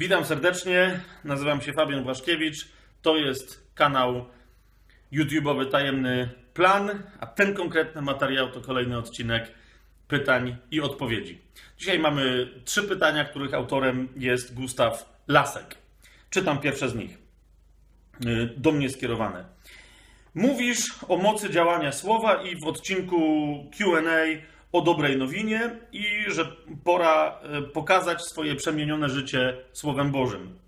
Witam serdecznie, nazywam się Fabian Błaszkiewicz. To jest kanał YouTube'owy Tajemny Plan, a ten konkretny materiał to kolejny odcinek pytań i odpowiedzi. Dzisiaj mamy trzy pytania, których autorem jest Gustaw Lasek. Czytam pierwsze z nich, y, do mnie skierowane. Mówisz o mocy działania słowa i w odcinku QA o dobrej nowinie i że pora e, pokazać swoje przemienione życie Słowem Bożym.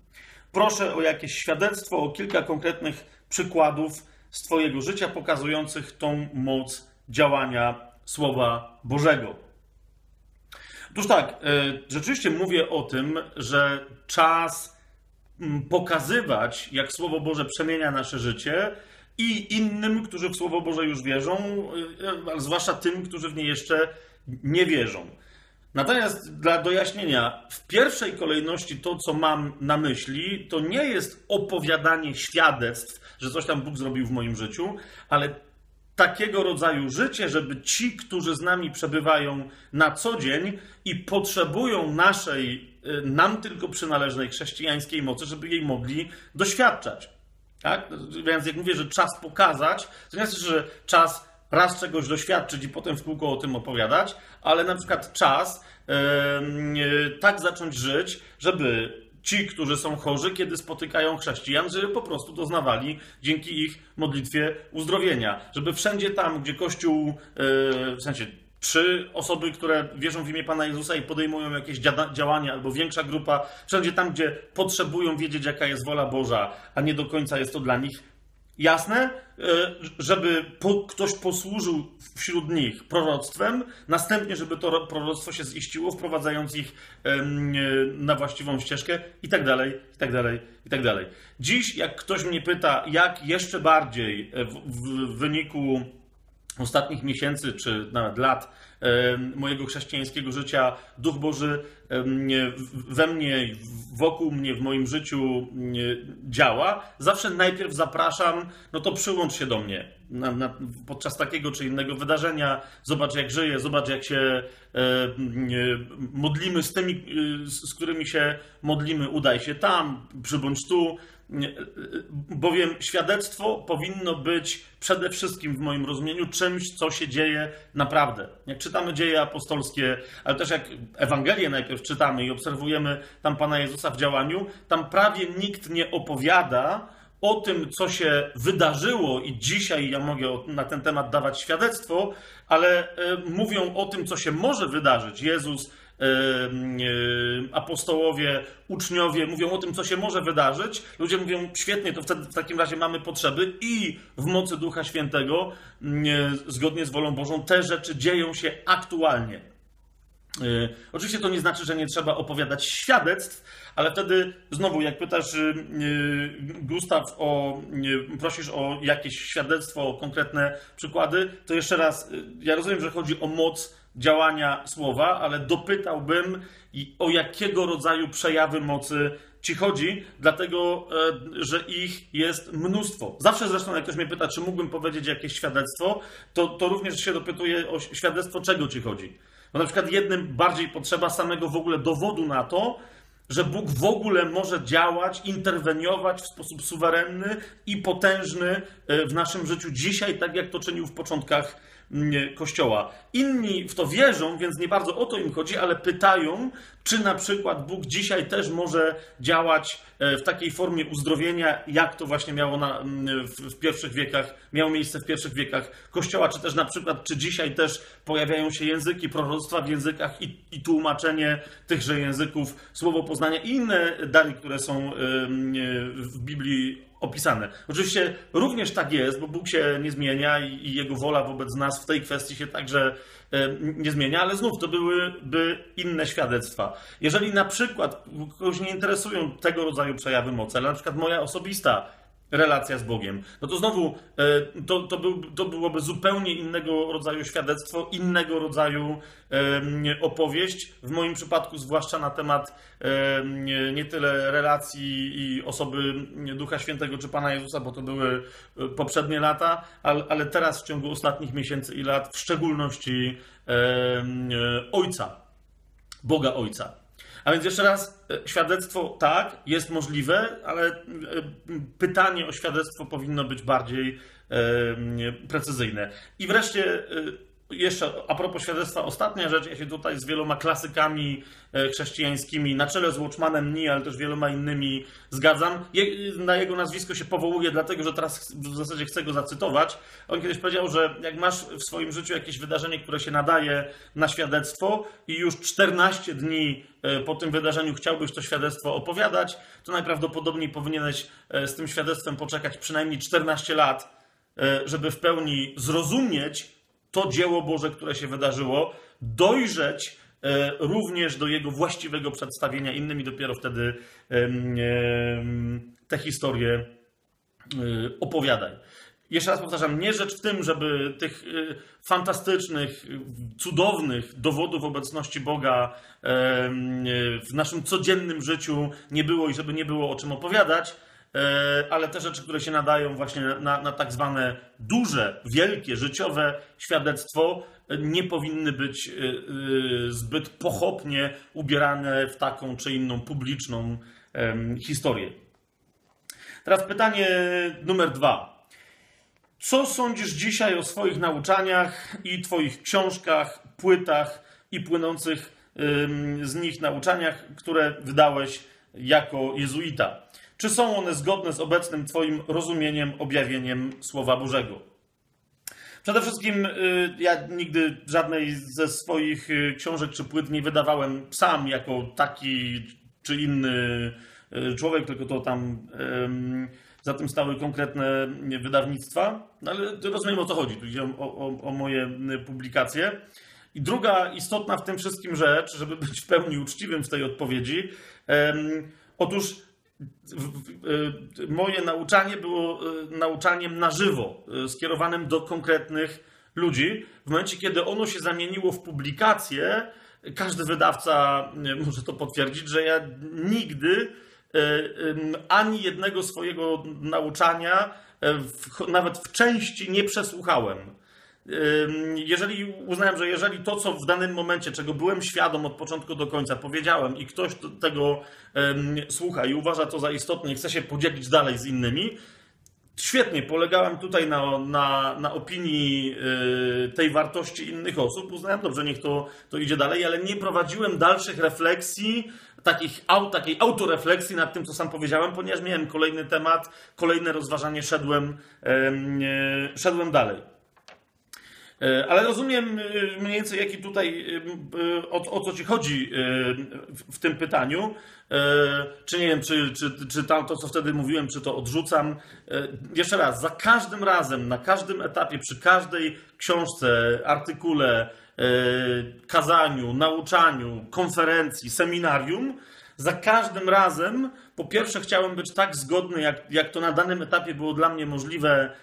Proszę o jakieś świadectwo, o kilka konkretnych przykładów z Twojego życia pokazujących tą moc działania Słowa Bożego. Otóż tak, e, rzeczywiście mówię o tym, że czas pokazywać, jak Słowo Boże przemienia nasze życie, i innym, którzy w Słowo Boże już wierzą, ale zwłaszcza tym, którzy w nie jeszcze nie wierzą. Natomiast dla dojaśnienia, w pierwszej kolejności to, co mam na myśli, to nie jest opowiadanie świadectw, że coś tam Bóg zrobił w moim życiu, ale takiego rodzaju życie, żeby ci, którzy z nami przebywają na co dzień i potrzebują naszej, nam tylko przynależnej chrześcijańskiej mocy, żeby jej mogli doświadczać. Tak? Więc jak mówię, że czas pokazać, to nie znaczy, że czas raz czegoś doświadczyć i potem w kółko o tym opowiadać, ale na przykład czas yy, tak zacząć żyć, żeby ci, którzy są chorzy, kiedy spotykają chrześcijan, żeby po prostu doznawali dzięki ich modlitwie uzdrowienia. Żeby wszędzie tam, gdzie Kościół, yy, w sensie trzy osoby, które wierzą w imię Pana Jezusa i podejmują jakieś działania, albo większa grupa, wszędzie tam, gdzie potrzebują wiedzieć, jaka jest wola Boża, a nie do końca jest to dla nich jasne, e, żeby ktoś posłużył wśród nich proroctwem, następnie, żeby to proroctwo się ziściło, wprowadzając ich na właściwą ścieżkę i tak dalej, i tak dalej, i tak dalej. Dziś, jak ktoś mnie pyta, jak jeszcze bardziej w wyniku ostatnich miesięcy, czy nawet lat mojego chrześcijańskiego życia, Duch Boży we mnie, wokół mnie, w moim życiu działa, zawsze najpierw zapraszam, no to przyłącz się do mnie na, na, podczas takiego czy innego wydarzenia, zobacz jak żyję, zobacz jak się modlimy z tymi, z którymi się modlimy, udaj się tam, przybądź tu, bowiem świadectwo powinno być przede wszystkim w moim rozumieniu czymś, co się dzieje naprawdę. Jak czytamy dzieje apostolskie, ale też jak Ewangelię najpierw czytamy i obserwujemy tam Pana Jezusa w działaniu, tam prawie nikt nie opowiada o tym, co się wydarzyło, i dzisiaj ja mogę na ten temat dawać świadectwo, ale e, mówią o tym, co się może wydarzyć. Jezus apostołowie, uczniowie mówią o tym, co się może wydarzyć. Ludzie mówią, świetnie, to wtedy w takim razie mamy potrzeby i w mocy Ducha Świętego, zgodnie z wolą Bożą, te rzeczy dzieją się aktualnie. E, oczywiście to nie znaczy, że nie trzeba opowiadać świadectw, ale wtedy znowu, jak pytasz y, y, Gustaw o, y, prosisz o jakieś świadectwo, o konkretne przykłady, to jeszcze raz, ja rozumiem, że chodzi o moc działania słowa, ale dopytałbym, o jakiego rodzaju przejawy mocy ci chodzi, dlatego e, że ich jest mnóstwo. Zawsze zresztą, jak ktoś mnie pyta, czy mógłbym powiedzieć jakieś świadectwo, to, to również się dopytuje o świadectwo, czego ci chodzi. Bo na przykład jednym bardziej potrzeba samego w ogóle dowodu na to, że Bóg w ogóle może działać, interweniować w sposób suwerenny i potężny e, w naszym życiu dzisiaj, tak jak to czynił w początkach Kościoła. Inni w to wierzą, więc nie bardzo o to im chodzi, ale pytają, czy na przykład Bóg dzisiaj też może działać e, w takiej formie uzdrowienia, jak to właśnie miało na, w, pierwszych wiekach, miało miejsce w pierwszych wiekach Kościoła, czy też na przykład, czy dzisiaj też pojawiają się języki, proroctwa w językach i, i tłumaczenie tychże języków, słowo poznania i inne dary, które są w Biblii opisane. Oczywiście również tak jest, bo Bóg się nie zmienia i Jego wola wobec nas w tej kwestii się także e, nie zmienia, ale znów to byłyby inne świadectwa. Jeżeli na przykład kogoś nie interesują tego rodzaju przejawy mocy, ale na przykład moja osobista relacja z Bogiem. No to znowu e, to, to, był, to byłoby zupełnie innego rodzaju świadectwo, innego rodzaju opowieść. W moim przypadku, zwłaszcza na temat nie tyle relacji i osoby Ducha Świętego czy Pana Jezusa, bo to były e, poprzednie lata, ale teraz w ciągu ostatnich miesięcy i lat, w szczególności Ojca, Boga Ojca. A więc jeszcze raz, e, świadectwo tak, jest możliwe, ale e, pytanie o świadectwo powinno być bardziej precyzyjne. I wreszcie jeszcze a propos świadectwa, ostatnia rzecz, ja się tutaj z wieloma klasykami e, chrześcijańskimi, na czele z Watchmanem nie, ale też wieloma innymi zgadzam. Na jego nazwisko się powołuję, dlatego że teraz w zasadzie chcę go zacytować. On kiedyś powiedział, że jak masz w swoim życiu jakieś wydarzenie, które się nadaje na świadectwo i już 14 dni e, po tym wydarzeniu chciałbyś to świadectwo opowiadać, to najprawdopodobniej powinieneś e, z tym świadectwem poczekać przynajmniej 14 lat, żeby w pełni zrozumieć, to dzieło Boże, które się wydarzyło, dojrzeć e, również do jego właściwego przedstawienia innym i dopiero wtedy te historie e, opowiadaj. Jeszcze raz powtarzam, nie rzecz w tym, żeby tych e, fantastycznych, cudownych dowodów obecności Boga w naszym codziennym życiu nie było i żeby nie było o czym opowiadać, ale te rzeczy, które się nadają właśnie na, na tak zwane duże, wielkie, życiowe świadectwo, e, nie powinny być e, zbyt pochopnie ubierane w taką czy inną publiczną historię. Teraz pytanie numer dwa. Co sądzisz dzisiaj o swoich nauczaniach i Twoich książkach, płytach i płynących z nich nauczaniach, które wydałeś jako jezuita? Czy są one zgodne z obecnym Twoim rozumieniem, objawieniem Słowa Bożego? Przede wszystkim y, ja nigdy żadnej ze swoich y, książek czy płyt nie wydawałem sam jako taki czy inny y, człowiek, tylko to tam za tym stały konkretne wydawnictwa. No ale rozumiem o co chodzi. Tu idzie o, o, o moje publikacje. I druga istotna w tym wszystkim rzecz, żeby być w pełni uczciwym w tej odpowiedzi, otóż moje nauczanie było e, nauczaniem na żywo, e, skierowanym do konkretnych ludzi. W momencie, kiedy ono się zamieniło w publikację, każdy wydawca może to potwierdzić, że ja nigdy ani jednego swojego nauczania, nawet w części, nie przesłuchałem jeżeli uznałem, że jeżeli to, co w danym momencie, czego byłem świadom od początku do końca, powiedziałem i ktoś tego słucha i uważa to za istotne i chce się podzielić dalej z innymi, świetnie, polegałem tutaj na, na, na opinii y, tej wartości innych osób. Uznałem, dobrze, niech to, to idzie dalej, ale nie prowadziłem dalszych refleksji, takich, takiej autorefleksji nad tym, co sam powiedziałem, ponieważ miałem kolejny temat, kolejne rozważanie, szedłem, y, szedłem dalej. E, ale rozumiem e, mniej więcej, jaki tutaj, e, o, o co ci chodzi w, tym pytaniu. Czy nie wiem, czy, czy, czy tam to, co wtedy mówiłem, czy to odrzucam. Jeszcze raz, za każdym razem, na każdym etapie, przy każdej książce, artykule, kazaniu, nauczaniu, konferencji, seminarium, za każdym razem, po pierwsze, chciałem być tak zgodny, jak, jak to na danym etapie było dla mnie możliwe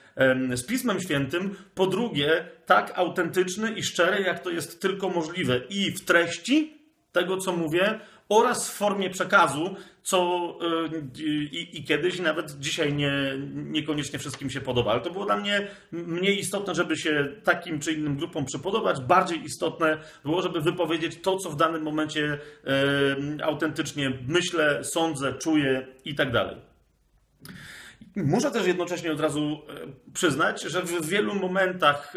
z Pismem Świętym. Po drugie, tak autentyczny i szczery, jak to jest tylko możliwe i w treści tego, co mówię, oraz w formie przekazu, co yy, i, i, kiedyś, nawet dzisiaj nie, niekoniecznie wszystkim się podoba. Ale to było dla mnie mniej istotne, żeby się takim czy innym grupom przypodobać. Bardziej istotne było, żeby wypowiedzieć to, co w danym momencie yy, autentycznie myślę, sądzę, czuję i tak dalej. Muszę też jednocześnie od razu e, przyznać, że w wielu momentach,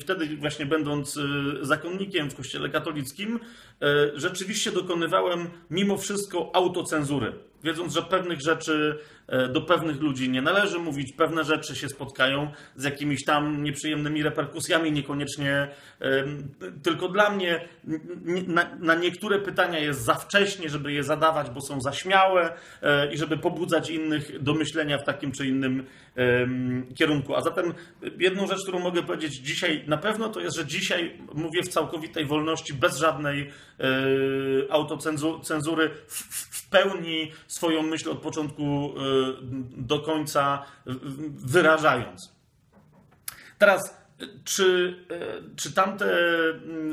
wtedy właśnie będąc e, zakonnikiem w kościele katolickim, e, rzeczywiście dokonywałem mimo wszystko autocenzury wiedząc, że pewnych rzeczy e, do pewnych ludzi nie należy mówić, pewne rzeczy się spotkają z jakimiś tam nieprzyjemnymi reperkusjami, niekoniecznie tylko dla mnie. Na, niektóre pytania jest za wcześnie, żeby je zadawać, bo są za śmiałe e, i żeby pobudzać innych do myślenia w takim czy innym kierunku. A zatem jedną rzecz, którą mogę powiedzieć dzisiaj na pewno, to jest, że dzisiaj mówię w całkowitej wolności, bez żadnej e, autocenzury, w pełni swoją myśl od początku e, do końca wyrażając. Teraz, czy, czy tamte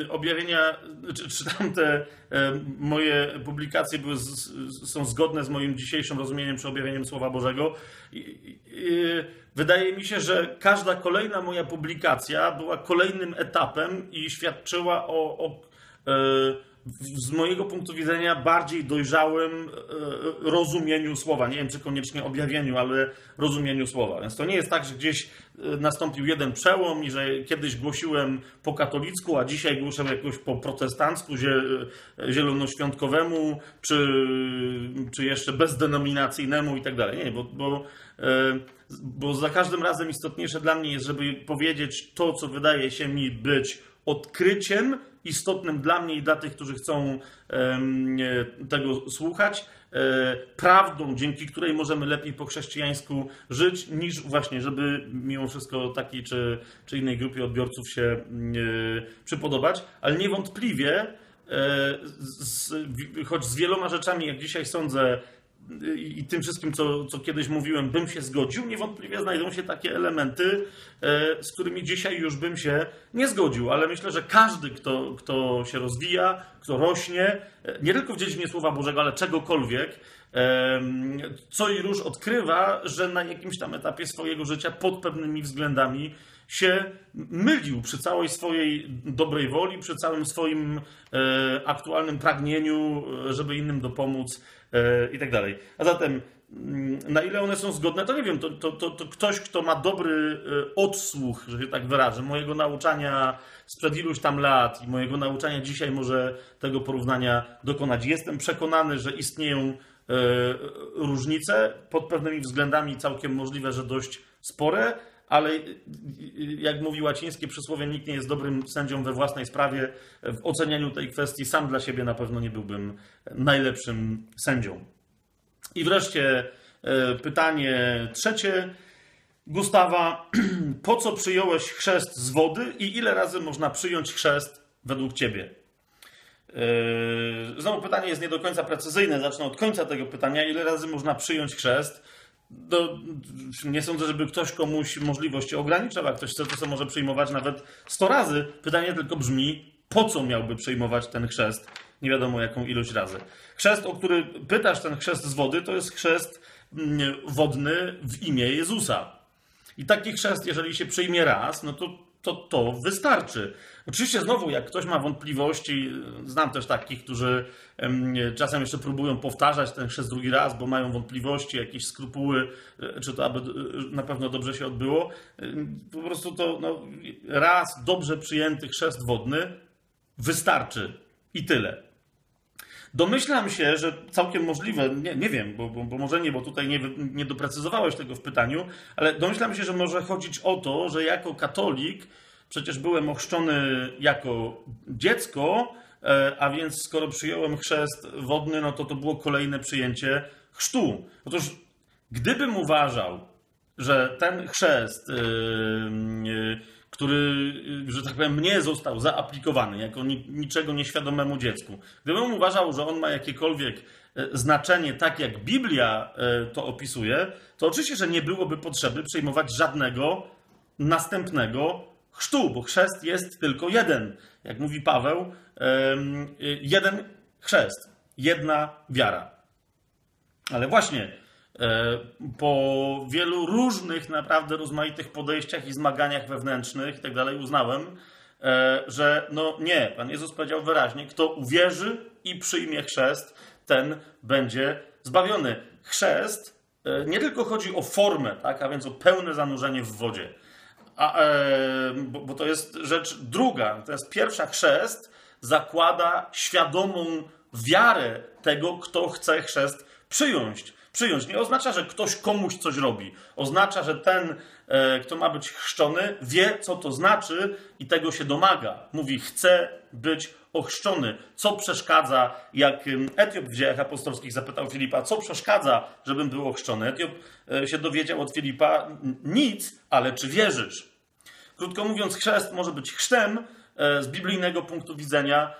objawienia, czy, czy tamte moje publikacje były są zgodne z moim dzisiejszym rozumieniem czy objawieniem Słowa Bożego? Wydaje mi się, że każda kolejna moja publikacja była kolejnym etapem i świadczyła o, o z mojego punktu widzenia bardziej dojrzałym e, rozumieniu słowa. Nie wiem, czy koniecznie objawieniu, ale rozumieniu słowa. Więc to nie jest tak, że gdzieś e, nastąpił jeden przełom i że kiedyś głosiłem po katolicku, a dzisiaj głoszę jakoś po protestancku, zielonoświątkowemu, czy, czy jeszcze bezdenominacyjnemu i tak dalej. Nie, bo, bo, bo za każdym razem istotniejsze dla mnie jest, żeby powiedzieć to, co wydaje się mi być odkryciem istotnym dla mnie i dla tych, którzy chcą tego słuchać, e, prawdą, dzięki której możemy lepiej po chrześcijańsku żyć, niż właśnie, żeby mimo wszystko takiej czy, czy innej grupie odbiorców się przypodobać. Ale niewątpliwie, e, choć z wieloma rzeczami, jak dzisiaj sądzę, i tym wszystkim, co, co kiedyś mówiłem, bym się zgodził, niewątpliwie znajdą się takie elementy, e, z którymi dzisiaj już bym się nie zgodził, ale myślę, że każdy, kto, kto się rozwija, kto rośnie, e, nie tylko w dziedzinie Słowa Bożego, ale czegokolwiek, e, co i róż odkrywa, że na jakimś tam etapie swojego życia pod pewnymi względami się mylił przy całej swojej dobrej woli, przy całym swoim aktualnym pragnieniu, żeby innym dopomóc i tak dalej. A zatem, mm, na ile one są zgodne, to nie wiem. To, to, to, to, ktoś, kto ma dobry e, odsłuch, że się tak wyrażę, mojego nauczania sprzed iluś tam lat i mojego nauczania dzisiaj może tego porównania dokonać. Jestem przekonany, że istnieją e, różnice, pod pewnymi względami całkiem możliwe, że dość spore, ale jak mówi łacińskie przysłowie, nikt nie jest dobrym sędzią we własnej sprawie. W ocenianiu tej kwestii sam dla siebie na pewno nie byłbym najlepszym sędzią. I wreszcie pytanie trzecie. Gustawa, po co przyjąłeś chrzest z wody i ile razy można przyjąć chrzest według ciebie? Znowu pytanie jest nie do końca precyzyjne. Zacznę od końca tego pytania. Ile razy można przyjąć chrzest? Do, nie sądzę, żeby ktoś komuś możliwości ograniczał. Jak ktoś chce, to sobie może przyjmować nawet 100 razy. Pytanie tylko brzmi, po co miałby przyjmować ten chrzest? Nie wiadomo jaką ilość razy. Chrzest, o który pytasz, ten chrzest z wody, to jest chrzest mm, wodny w imię Jezusa. I taki chrzest, jeżeli się przyjmie raz, no to to, to wystarczy. Oczywiście znowu, jak ktoś ma wątpliwości, znam też takich, którzy czasem jeszcze próbują powtarzać ten chrzest drugi raz, bo mają wątpliwości, jakieś skrupuły, e, czy to aby e, na pewno dobrze się odbyło. Po prostu to no, raz dobrze przyjęty chrzest wodny wystarczy i tyle. Domyślam się, że całkiem możliwe, nie, nie wiem, bo, bo, bo, może nie, bo tutaj nie, nie doprecyzowałeś tego w pytaniu, ale domyślam się, że może chodzić o to, że jako katolik przecież byłem ochrzczony jako dziecko, e, a więc skoro przyjąłem chrzest wodny, no to to było kolejne przyjęcie chrztu. Otóż gdybym uważał, że ten chrzest yy, który, że tak powiem, mnie został zaaplikowany jako niczego nieświadomemu dziecku, gdybym uważał, że on ma jakiekolwiek e, znaczenie, tak jak Biblia e, to opisuje, to oczywiście, że nie byłoby potrzeby przyjmować żadnego następnego chrztu, bo chrzest jest tylko jeden. Jak mówi Paweł, jeden chrzest, jedna wiara. Ale właśnie, po wielu różnych, naprawdę rozmaitych podejściach i zmaganiach wewnętrznych i tak dalej, uznałem, e, że no nie, Pan Jezus powiedział wyraźnie, kto uwierzy i przyjmie chrzest, ten będzie zbawiony. Chrzest e, nie tylko chodzi o formę, tak, a więc o pełne zanurzenie w wodzie, a, bo, bo to jest rzecz druga. To jest pierwsza chrzest zakłada świadomą wiarę tego, kto chce chrzest przyjąć przyjąć. Nie oznacza, że ktoś komuś coś robi. Oznacza, że ten, e, kto ma być chrzczony, wie, co to znaczy i tego się domaga. Mówi, chce być ochrzczony. Co przeszkadza, jak Etiop w dziejach apostolskich zapytał Filipa, co przeszkadza, żebym był ochrzczony? Etiop e, się dowiedział od Filipa, nic, ale czy wierzysz? Krótko mówiąc, chrzest może być chrztem e, z biblijnego punktu widzenia,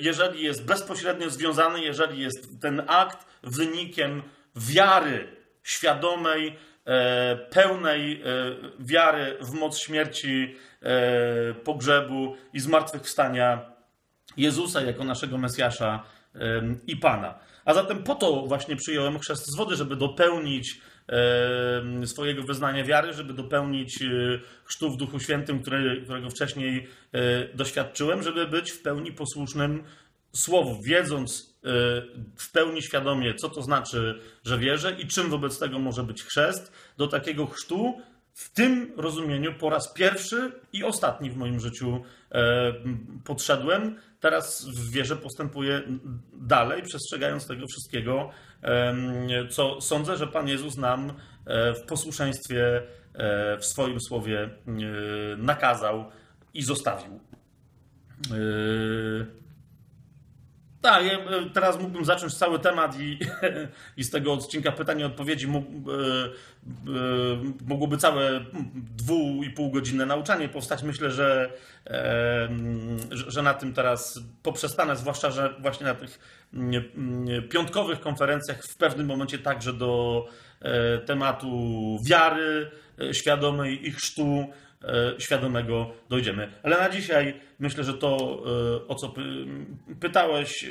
jeżeli jest bezpośrednio związany, jeżeli jest ten akt wynikiem wiary świadomej, e, pełnej e, wiary w moc śmierci, e, pogrzebu i zmartwychwstania Jezusa jako naszego Mesjasza i Pana. A zatem po to właśnie przyjąłem chrzest z wody, żeby dopełnić e, swojego wyznania wiary, żeby dopełnić e, chrztu w Duchu Świętym, którego wcześniej e, doświadczyłem, żeby być w pełni posłusznym Słowu, wiedząc e, w pełni świadomie, co to znaczy, że wierzę i czym wobec tego może być chrzest, do takiego chrztu w tym rozumieniu po raz pierwszy i ostatni w moim życiu e, podszedłem. Teraz w wierze postępuję dalej, przestrzegając tego wszystkiego, co sądzę, że Pan Jezus nam e, w posłuszeństwie e, w swoim słowie nakazał i zostawił. Tak, ja e, teraz mógłbym zacząć cały temat i, i z tego odcinka pytań i odpowiedzi mógł, e, e, mogłoby całe dwu i pół godzinne nauczanie powstać. Myślę, że, że na tym teraz poprzestanę, zwłaszcza, że właśnie na tych piątkowych konferencjach w pewnym momencie także do tematu wiary świadomej i chrztu świadomego dojdziemy. Ale na dzisiaj myślę, że to, e, o co py- pytałeś, e,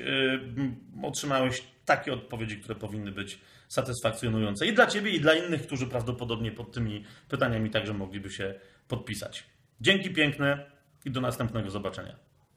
otrzymałeś takie odpowiedzi, które powinny być satysfakcjonujące i dla Ciebie, i dla innych, którzy prawdopodobnie pod tymi pytaniami także mogliby się podpisać. Dzięki piękne i do następnego zobaczenia.